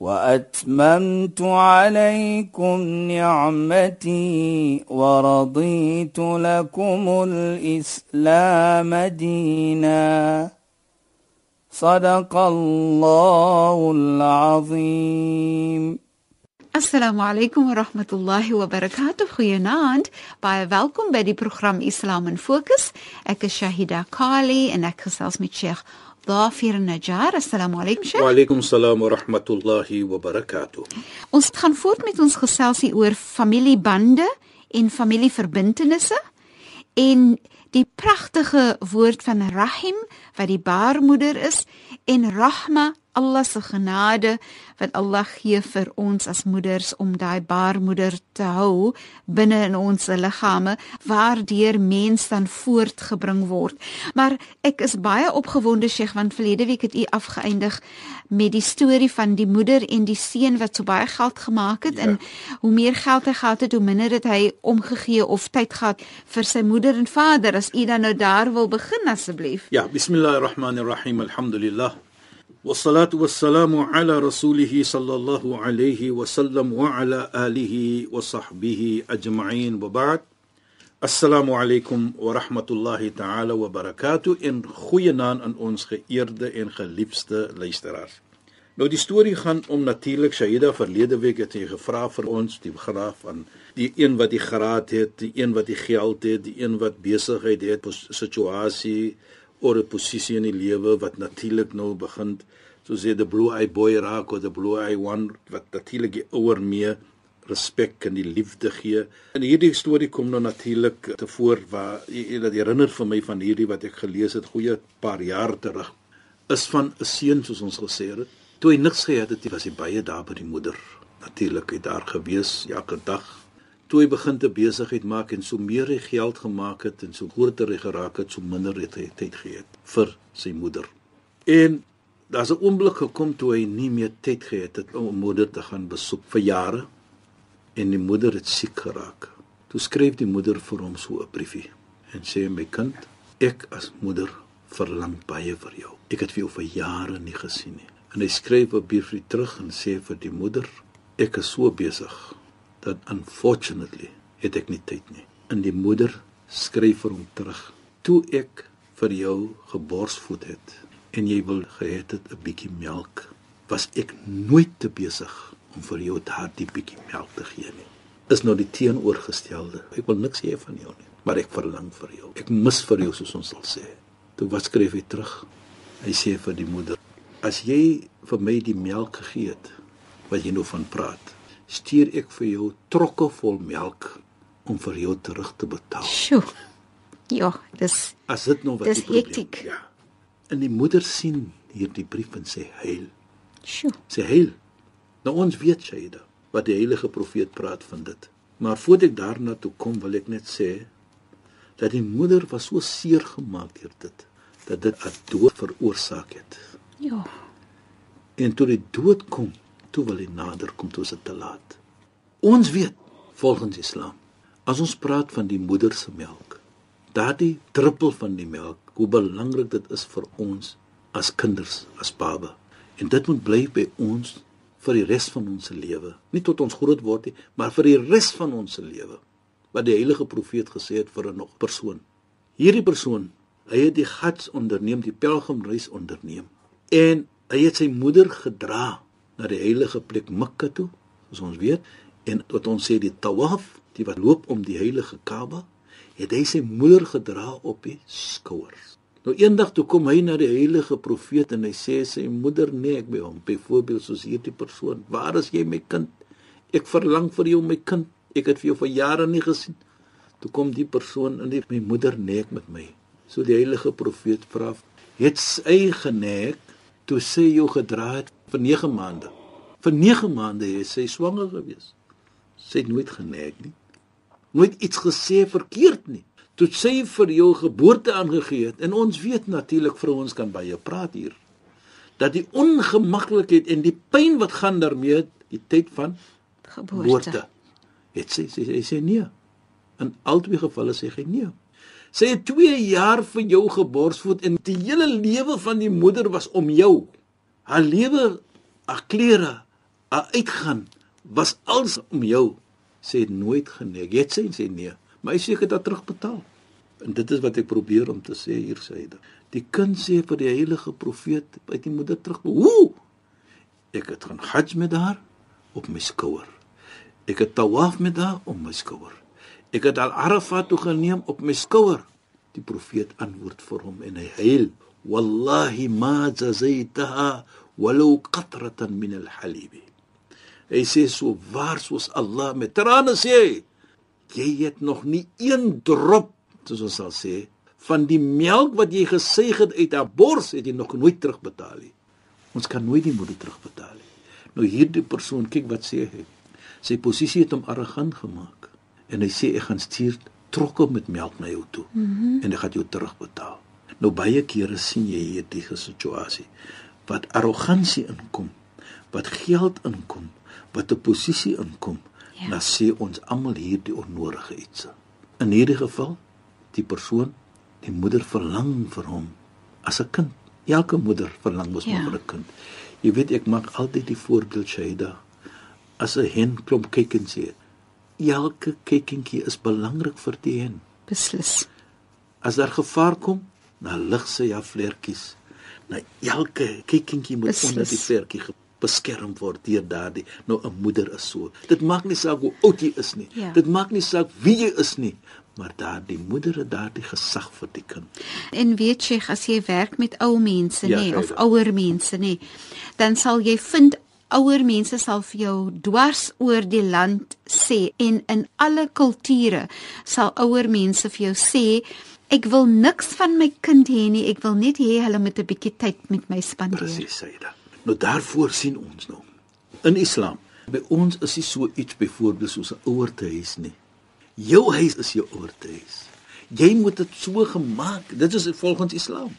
واتممت عليكم نعمتي ورضيت لكم الاسلام دينا صدق الله العظيم Assalamu alaykum wa rahmatullahi wa barakatuh. Goeienaand. Baie welkom by die program Islam in Fokus. Ek is Shahida Kali en ek gesels met Sheikh Dafir Najjar. Assalamu alaykum Sheikh. Wa alaykum salaam wa rahmatullahi wa barakatuh. Ons gaan voort met ons geselsie oor familiebande en familieverbintenisse en die pragtige woord van Rahim wat die baarmoeder is en Rahma Allah se genade wat Allah gee vir ons as moeders om daai baarmoeder te hou binne in ons liggame waardeur mens dan voortgebring word. Maar ek is baie opgewonde Sheikh want verlede week het u afgeëindig met die storie van die moeder en die seun wat so baie geld gemaak het ja. en hoe meer geld hy gehad het hoe minder het hy omgegee of tyd gehad vir sy moeder en vader as u dan nou daar wil begin asseblief. Ja, bismillahirrahmanirrahim. Alhamdulillah. والصلاه والسلام على رسوله صلى الله عليه وسلم وعلى اله وصحبه اجمعين وبعد السلام عليكم ورحمه الله تعالى وبركاته in goeie naam aan ons geëerde en geliefde luisteraars. Nou die storie gaan om natuurlik Shaida verlede week het hy gevra vir ons die graaf van die een wat die graad het, die een wat die geld het, die een wat besigheid het, situasie oor 'n posisie in die lewe wat natuurlik nou begin so sê the blue eye boy raak of the blue eye one wat natuurlik die ouer mee respek en die liefde gee. En hierdie storie kom nou natuurlik te voor waar dat herinner vir my van hierdie wat ek gelees het goeie paar jaar terug is van 'n seun soos ons gesê het. Toe hy niks gehad het, was hy baie daar by die moeder. Natuurlik het daar gewees elke dag toe hy begin te besigheid maak en so meer hy geld gemaak het en so groter hy geraak het, so minder het hy tyd gehad vir sy moeder. En daar's 'n oomblik gekom toe hy nie meer tyd gehad het om moeder te gaan besoek vir jare en die moeder het siek geraak. Toe skryf die moeder vir hom so 'n briefie en sê my kind, ek as moeder verlang baie vir jou. Ek het vir jou vir jare nie gesien nie. En hy skryf 'n briefie terug en sê vir die moeder, ek is so besig dat unfortunately het ek nie tyd nie. In die moeder skryf vir hom terug. Toe ek vir jou geborsvoed het en jy wil gehad het 'n bietjie melk, was ek nooit te besig om vir jou daardie bietjie melk te gee nie. Is nou die teenoorgestelde. Ek wil niks hê van jou nie, maar ek verlang vir jou. Ek mis vir jou soos ons sal sê. Toe wat skryf hy terug? Hy sê vir die moeder: "As jy vir my die melk gegee het wat jy nou van praat, stuur ek vir jou trokke vol melk om vir jou terug te betaal. Sjoe. Ja, dis As dit nou wat dis hektiek. Ja. En die moeder sien hierdie brief en sê heil. Sjoe. Sê heil. Nou ons weet Shaida wat die heilige profeet praat van dit. Maar voordat ek daarna toe kom, wil ek net sê dat die moeder was so seer gemaak deur dit dat dit 'n dood veroorsaak het. Ja. En toe die dood kom, toe wil hy nader kom toe is dit te laat. Ons weet volgens Islam as ons praat van die moeder se melk, daardie druppel van die melk, hoe belangrik dit is vir ons as kinders, as baba. En dit moet bly by ons vir die res van ons lewe. Nie tot ons groot word nie, maar vir die res van ons lewe. Wat die heilige profeet gesê het vir 'n nog persoon. Hierdie persoon, hy het die gats onderneem, die pelgrimreis onderneem. En hy het sy moeder gedra na die heilige plek Mekka toe, soos ons weet, en tot ons sê die tawaf, die wat loop om die heilige Kaaba, het hy sy moeder gedra op die skouers. Nou eendag toe kom hy na die heilige profeet en hy sê sy moeder nee ek by hom, byvoorbeeld soos hierdie persoon, waar is jy my kind? Ek verlang vir jou my kind. Ek het vir jou vir jare nie gesien. Toe kom die persoon en die my moeder nee ek met my. So die heilige profeet vra, het sy geneek toe sy jou gedra het vir 9 maande. Vir 9 maande het sy swanger gewees. Sy het nooit geneig nie. Nooit iets gesê verkeerd nie. Toe sy vir jou geboorte aangegee het en ons weet natuurlik vrouens kan baie praat hier dat die ongemaklikheid en die pyn wat gaan daarmee die tyd van Geboorte. geboorte. Het sy sê sy sê nee. In albei gevalle sê sy nee. Sy het 2 jaar vir jou geborsvoed en die hele lewe van die moeder was om jou. Haar lewe, haar klere, haar uitgaan was alles om jou. Sy het nooit geneig. Het sy sê nee, maar hy seker dat terugbetaal. En dit is wat ek probeer om te sê hier syde. Die kind sê vir die heilige profeet uit die moeder terug. Hoe? Ek het gaan hajj met haar op my skouer. Ek het tawaf met haar op my skouer. Ek het al Arafat toe geneem op my skouer. Die profeet antwoord vir hom en hy huil: "Wallahi ma jazaitaha walau qatratan min al-halib." Hy sê so waar soos Allah met trane sê jy het nog nie een drop, soos ons sal sê, van die melk wat jy gesuig het uit haar bors het jy nog nooit terugbetaal nie. Ons kan nooit die moeder terugbetaal nie. Nou hierdie persoon, kyk wat sê hy. Sy posisie het hom arrogant gemaak. En hy sê ek gaan stuur trokke met melk na jou toe mm -hmm. en ek gaan jou terugbetaal. Nou baie kere sien jy hierdie situasie wat arrogansie inkom, wat geld inkom, wat 'n posisie inkom, ja. dan sê ons almal hierdie onnodige iets. In hierdie geval, die persoon, die moeder verlang vir hom as 'n kind. Elke moeder verlang mos ja. vir 'n kind. Jy weet ek maak altyd die voorbeeld Shaida as 'n hen klomp kykens het. Elke kykentjie is belangrik vir die hen. Beslis. As daar gevaar kom, dan lig sy haar vleertjies. Na elke kykentjie moet Beslis. onder die vleertjie beskerm word deur daardie. Nou 'n moeder is so. Dit maak nie saak hoe oud jy is nie. Ja. Dit maak nie saak wie jy is nie, maar daardie moeder het daardie gesag vir die kind. En weet jy, as jy werk met ou mense Ja, nê of ouer mense nê, dan sal jy vind ouer mense sal vir jou dwars oor die land sê en in alle kulture sal ouer mense vir jou sê ek wil niks van my kind hê nie, ek wil net hê hulle moet 'n bietjie tyd met my spandeer. Presies, Saida. Nou daarvoor sien ons nou in Islam. By ons is nie so iets byvoorbeeld soos 'n ouertehuis nie. Jou huis is jou ouertehuis. Jy moet dit so gemaak. Dit is volgens Islam.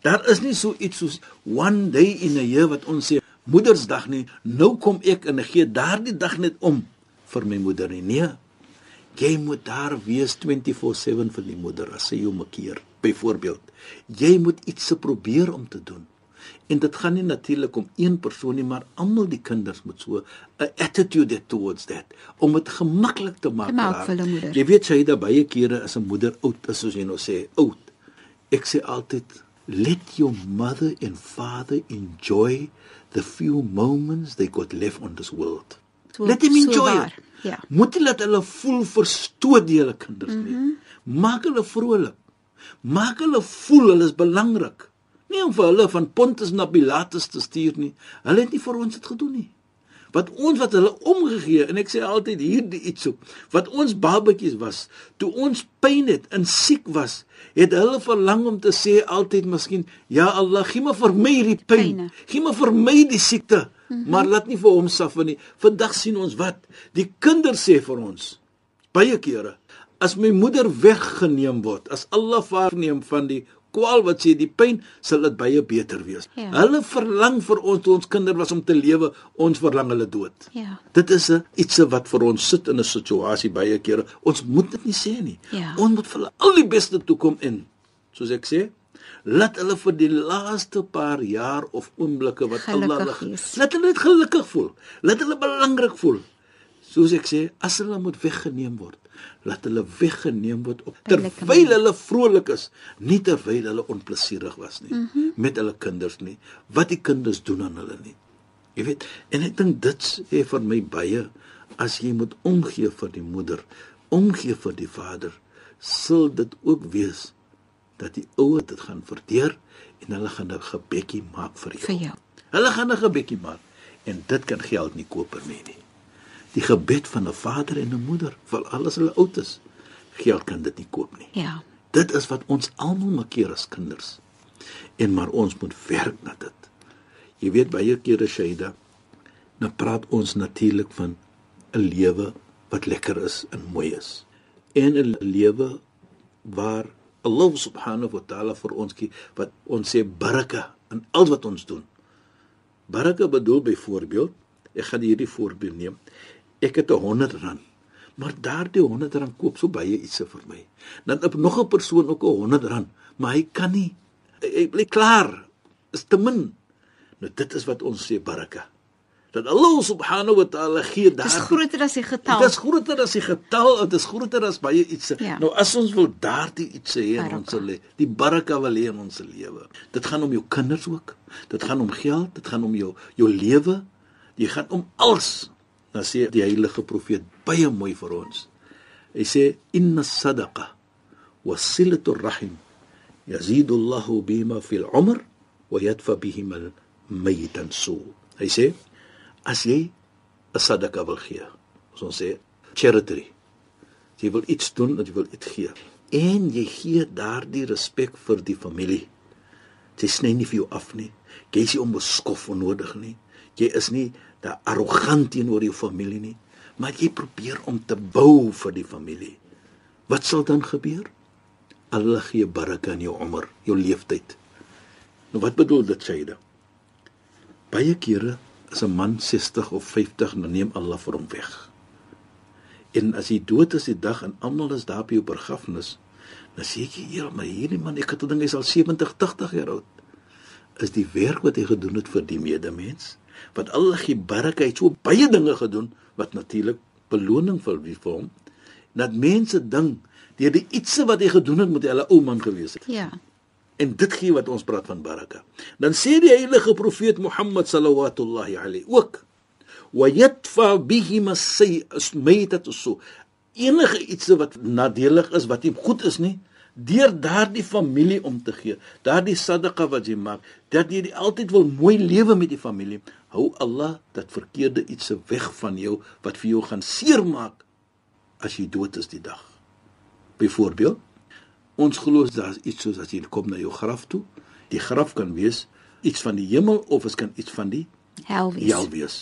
Daar is nie so iets soos one day in a year wat ons sê Moedersdag nie. Nou kom ek en gee daardie dag net om vir my moeder nie. Nee. Jy moet daar wees 24/7 vir die moeder as sy jou makkeer. Byvoorbeeld, jy moet iets se probeer om te doen. En dit gaan nie natuurlik om een persoon nie, maar almal die kinders moet so 'n attitude towards that om dit gemaklik te maak. Te maak vir hulle moeder. Jy weet het baie kere as 'n moeder oud is soos jy nou sê, oud. Ek sê altyd let your mother and father enjoy the few moments they got left on this world. So- let them so enjoy waar, it. ja. Moet nie laat hulle voel verstoot deur hulle kinders nie. Mhm. Maak hulle vrolik. Maak hulle voel hulle is belangrik. Nie om vir hulle van Pontus na Pilatus te stuur nie. Hulle het nie vir ons dit gedoen nie. Wat ons wat hulle omgegee en ek sê altyd hierdie iets op. Wat ons babatjies was, toe ons pyn het en siek was, het hulle verlang om te sê altyd miskien, ja Allah, gee maar vir my hierdie pyn. Gee maar vir my die siekte, mm -hmm. maar laat nie vir hom suffer nie. Vandag sien ons wat die kinders sê vir ons. Baie kere as my moeder weggeneem word, as Allah waarneem van die kwaal wat sê die pyn, sal dit baie beter wees. Ja. Hulle verlang vir ons toe ons kinder was om te lewe, ons verlang hulle dood. Ja. Dit is 'n iets wat vir ons sit in 'n situasie baie kere. Ons moet dit nie sê nie. Ja. Ons moet vir hulle al die beste toekom in. Soos ek sê, laat hulle vir die laaste paar jaar of oomblikke wat Allah Gelukkig hulle wees. laat hulle dit gelukkig voel. Laat hulle belangrik voel. Soos ek sê, as hulle moet weggeneem word, laat hulle weggeneem word op terwyl hulle vrolik is, nie terwyl hulle onplesierig was nie mm -hmm. met hulle kinders nie. Wat die kinders doen aan hulle nie. Jy weet, en ek dink dit sê vir my baie as jy moet omgee vir die moeder, omgee vir die vader, sal dit ook wees dat die ouer dit gaan verteer en hulle gaan 'n gebedjie maak vir jou. Vir jou. Hulle gaan 'n gebedjie maak en dit kan geld nie koop per nie. Die gebed van 'n vader en 'n moeder, vir alles hulle oud is, geld kan dit nie koop nie. Ja. Dit is wat ons almal makkeer as kinders. En maar ons moet werk na dit. Jy weet baie kere Shaida, dan praat ons natuurlik van 'n lewe wat lekker is en mooi is. En 'n lewe waar Allah subhanahu wa ta'ala vir ons gee wat ons sê baraka in al wat ons doen. Baraka bedoel byvoorbeeld, ek gaan hierdie voorbeeld neem. Ek het 'n 100 rand maar daardie 100 rand koop so baie iets vir my. Dan op nog 'n persoon ook 'n 100 rand, maar hy kan nie hy bly klaar. Is te min. Nou dit is wat ons sê baraka. Dat Allah subhanahu wa ta'ala gee daar. Dis groter as die getal. Dis groter as die getal, dit is groter as baie iets. Ja. Nou as ons wil daardie iets hê in ons lewe, die baraka wil hê in ons lewe. Dit gaan om jou kinders ook. Dit gaan om geld, dit gaan om jou jou lewe. Dit gaan om alles. Dan sê die heilige profeet baie mooi vir ons. Hy sê inna sadaqa wasilatu rahim yazidu Allahu bima fil umr wa yadfa bihim al maytan su. Hy sê as jy 'n sadaqa wil gee, as ons sê charity. Jy wil iets doen, jy wil iets gee. En jy gee daardie respek vir die familie. Jy sny nie vir jou af nie. Jy is nie onbeskof onnodig nie. Jy is nie da arrogant teenoor jou familie nie, maar jy probeer om te bou vir die familie. Wat sal dan gebeur? Allah gee baraka in jou umr, jou leeftyd. Nou wat bedoel dit Shaida? Baie kere as 'n man 60 of 50 dan neem Allah vir hom weg. En as hy dood is die dag en almal is daar by jou begrafnis, dan sê ek, "Ja, maar hierdie man, ek het gedink hy is al 70, 80 jaar oud." Is die werk wat hy gedoen het vir die medemens, wat hy het so baie dinge gedoen wat natuurlik beloning vir wie vir hom. Dat mense dink deur die ietsie wat hy gedoen het, hy 'n ou man gewees het. Ja. En dit gee wat ons praat van baraka. Dan sê die heilige profeet Mohammed sallallahu alayhi ook wa yatfa bihi masayyi'at so enige iets wat nadelig is wat nie goed is nie deur daardie familie om te gee daardie sadaqa wat jy maak dat jy altyd wil mooi lewe met die familie hou Allah dat verkeerde iets weg van jou wat vir jou gaan seermaak as jy dood is die dag byvoorbeeld Ons glo daar's iets soos as jy kom na jou graf toe. Die graf kan wees iets van die hemel of dit kan iets van die Helwies. hel wees.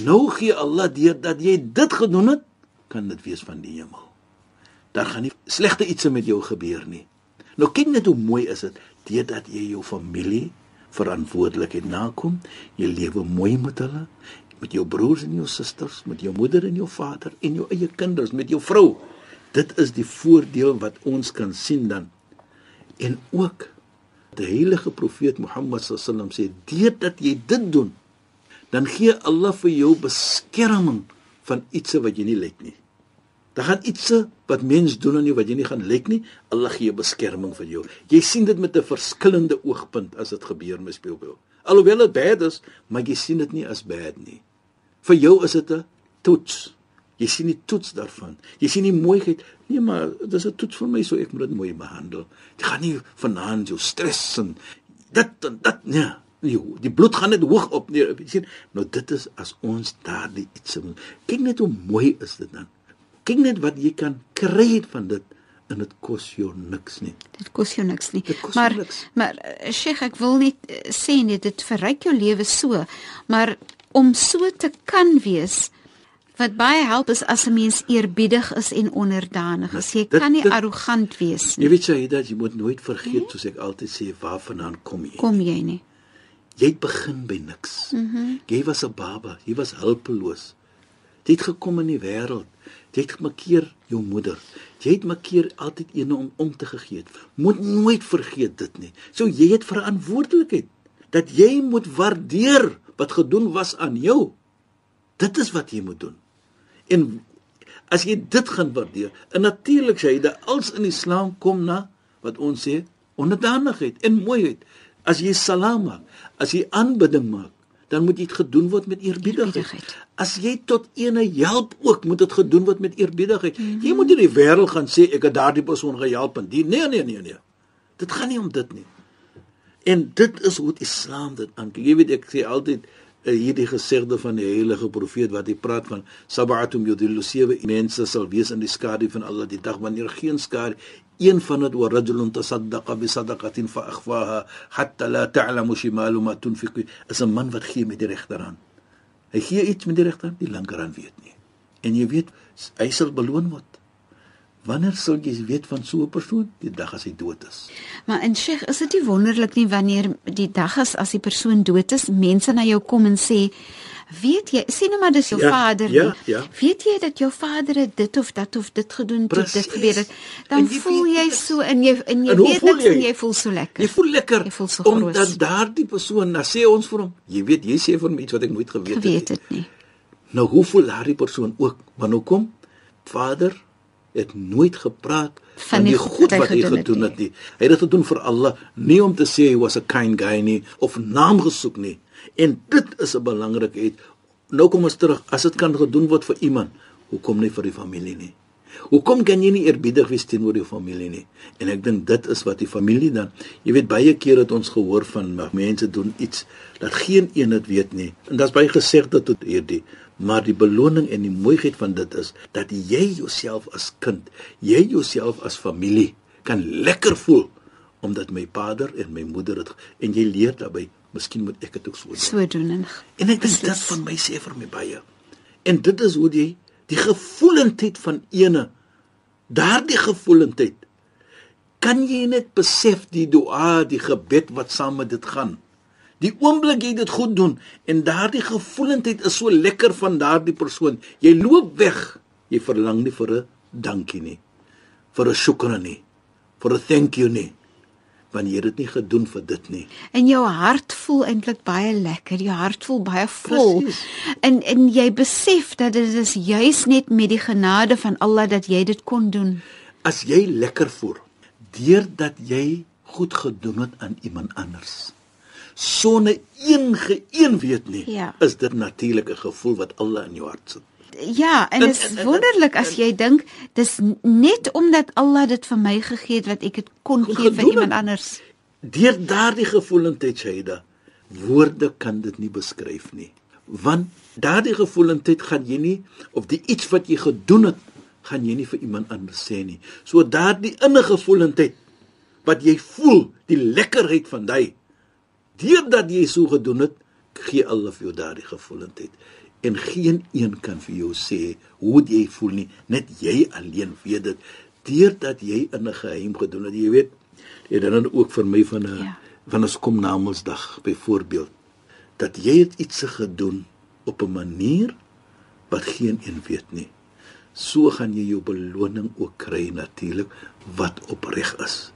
Nou gee Allah deur dat jy dit gedoen het, kan dit wees van die hemel. Daar gaan nie slegte iets met jou gebeur nie. Nou kyk net hoe mooi is dit deurdat jy jou familie verantwoordelikheid nakom, jy lewe mooi met hulle, met jou broers en jou susters, met jou moeder en jou vader en jou eie kinders, met jou vrou. Dit is die voordeel wat ons kan sien dan. En ook die heilige profeet Mohammed sallam sê deurdat jy dit doen, dan gee Allah vir jou beskerming van iets wat jy nie lyk nie. Daar gaan iets wat mens doen aan jou wat jy nie gaan lyk nie, Allah gee beskerming vir jou. Jy sien dit met 'n verskillende oogpunt as dit gebeur misbeeld. Alhoewel dit bad is, maar jy sien dit nie as bad nie. Vir jou is dit 'n toets. Jy sien die toets daarvan. Jy sien die mooiheid. Nee, maar dis 'n toets vir my, so ek moet dit mooi behandel. Jy gaan nie vanaand jou stres en dit en dit nee. Nee, die bloed gaan net hoog op nee, sien. Nou dit is as ons daardie iets moet. Kyk net hoe mooi is dit dan. Kyk net wat jy kan kry van dit en dit kos jou niks nie. Dit kos jou niks nie. Kos maar niks. maar eh, Sheikh, ek wil net eh, sê net dit verryk jou lewe so, maar om so te kan wees wat baie help is as 'n mens eerbiedig is en onderdanig is. Jy Dit- kan nie dit- arrogant wees Jy nie. weet jy dat jy moet nooit vergeet soos ek altyd sê waarvandaan kom jy. Kom jy nie? Jy het begin by niks. Mm -hmm. Jy was 'n baba, jy was hulpeloos. Jy het gekom in die wêreld. Jy het makeer jou moeder. Jy het makeer altyd eene om om te gegee. het. Moet nooit vergeet dit nie. So jy het verantwoordelikheid dat jy moet waardeer wat gedoen was aan jou. Dit is wat jy moet doen. En as jy dit gaan waardeer, en natuurlik sê hy dat als in Islam kom na wat ons sê onderdanigheid en mooiheid. As jy salam maak, as jy aanbidding maak, dan moet dit gedoen word met eerbiedigheid. Eerbiedigheid. As jy tot ene help ook, moet dit gedoen word met eerbiedigheid. Mm -hmm. Jy moet nie die wêreld gaan sê ek het daardie persoon gehelp en die nee nee nee nee. Dit gaan nie om dit nie. En dit is hoe Islam dit aankyk. Jy weet ek sê altyd hierdie gesegde van die heilige profeet wat hy praat van sab'atum yudillu sewe mense sal wees in die skadu van Allah die dag wanneer geen skadu een van dit wa rajulun tasaddaqa bi sadaqatin fa akhfaha hatta la ta'lamu shimalu ma tunfiqu is 'n man wat gee met die regterhand. Hy gee iets met die regterhand, die linkerhand weet nie. En jy weet, hy sal beloon word. Wanneer sal jy weet van so 'n persoon? Die dag as hy dood is. Maar in Sheikh, is dit nie wonderlik nie wanneer die dag is as die persoon dood is, mense na jou kom en sê, "Weet jy, sien nou maar dis jou Ja, vader ja, nie. ja. Weet jy dat jou vader het dit of dat of dit gedoen toe dit gebeur het?" Dan jy voel weet jy dit- so jy en jy En hoe weet niks en jy? jy voel so lekker. Jy voel lekker Jy voel so groot. omdat daardie persoon, nou sê ons vir hom, jy weet jy sê vir hom iets wat ek nooit geweet, Geweet het. dit nie. Nou hoe voel daardie persoon ook? Want hoekom? Vader het nooit gepraat van, die die goed wat hy gedoen het nie. nie. Hy het dit gedoen vir Allah, nie om te sê hy was a kind guy nie of naam gesoek nie. En dit is 'n belangrikheid. Nou kom ons terug, as dit kan gedoen word vir iemand, hoekom nie vir die familie nie? Hoekom kan jy nie eerbiedig wees teenoor jou familie nie? En ek dink dit is wat die familie dan, jy weet baie keer het ons gehoor van mense doen iets dat geen een dit weet nie. En daar's baie gesegde tot hierdie, maar die beloning en die mooiheid van dit is dat jy jouself as kind, jy jouself as familie kan lekker voel omdat my vader en my moeder het en jy leer daarbey, miskien moet ek dit ook so doen. So doen en En ek dink dit van my sê vir my baie. En dit is hoe jy die gevoelendheid van ene daardie gevoelendheid kan jy net besef die dua, die gebed wat saam met dit gaan. Die oomblik jy dit goed doen en daardie gevoelendheid is so lekker van daardie persoon. Jy loop weg. Jy verlang nie vir 'n dankie nie. Vir 'n shukran nie. Vir 'n thank you nie. Want jy het dit nie gedoen vir dit nie. En jou hart voel eintlik baie lekker. Jou hart voel baie vol. Presies. En en jy besef dat dit is juis net met die genade van Allah dat jy dit kon doen. As jy lekker voel deurdat jy goed gedoen het aan iemand anders. Sonder een geëen weet nie, Ja. is dit natuurlik 'n gevoel wat Allah in jou hart sit. Ja, en dit is wonderlik as jy dink dis net omdat Allah dit vir my gegee het wat ek dit kon gee vir iemand anders. Deur daardie gevoelendheid Shaida, woorde kan dit nie beskryf nie. Want daardie gevoelendheid gaan jy nie of die iets wat jy gedoen het, gaan jy nie vir iemand anders sê nie. So daardie innige gevoelendheid wat jy voel, die lekkerheid van daai deurdat jy so gedoen het, gee Allah vir jou daardie gevoelendheid. En geen een kan vir jou sê hoe jy voel nie, net jy alleen weet dit deurdat jy in 'n geheim gedoen het. Jy weet, jy dan ook vir my van 'n Ja. van 'n kom Namedsdag byvoorbeeld dat jy het iets gedoen op 'n manier wat geen een weet nie. So gaan jy jou beloning ook kry natuurlik wat opreg is.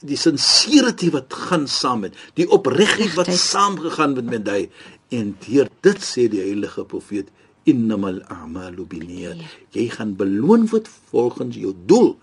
Die sincerity wat gaan saam met die opregtheid wat saamgegaan met hy en deur dit sê die heilige profeet innamal a'malu binniyat. Ja. Jy gaan beloon word volgens jou doel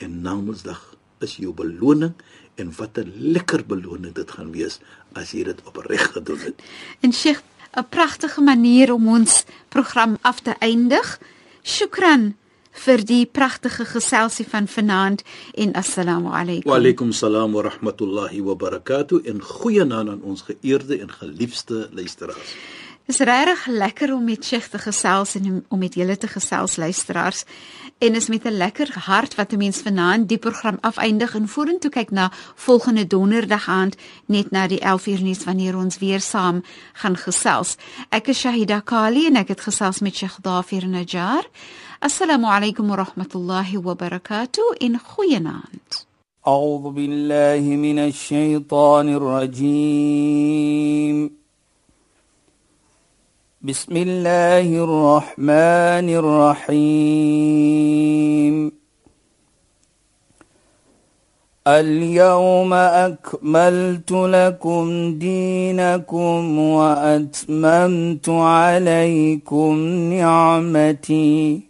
en Namedsdag is jou beloning en wat 'n lekker beloning dit gaan wees as jy dit opreg gedoen het. En Sheikh, 'n pragtige manier om ons program af te eindig. Shukran vir die pragtige geselsie van vanaand en assalamu alaykum. Wa alaykum salaam wa rahmatullahi wa barakatuh en goeienaand aan ons geëerde en geliefde luisteraars. Dis regtig lekker om met Sheikh te gesels en om- met julle te gesels luisteraars. En is met 'n lekker hart wat 'n mens vanaand die program afeindig en vorentoe kyk na volgende donderdag aand net na die 11uur nuus wanneer ons weer saam gaan gesels. Ek is Shahida Kali en ek het gesels met Sheikh Dafir Najjar. Alaykum wa rahmatullahi wa barakatuh in goeienaand. أعوذ بالله من الشيطان الرجيم. بسم الله الرحمن الرحيم. اليوم أكملت لكم دينكم وأتممت عليكم نعمتي.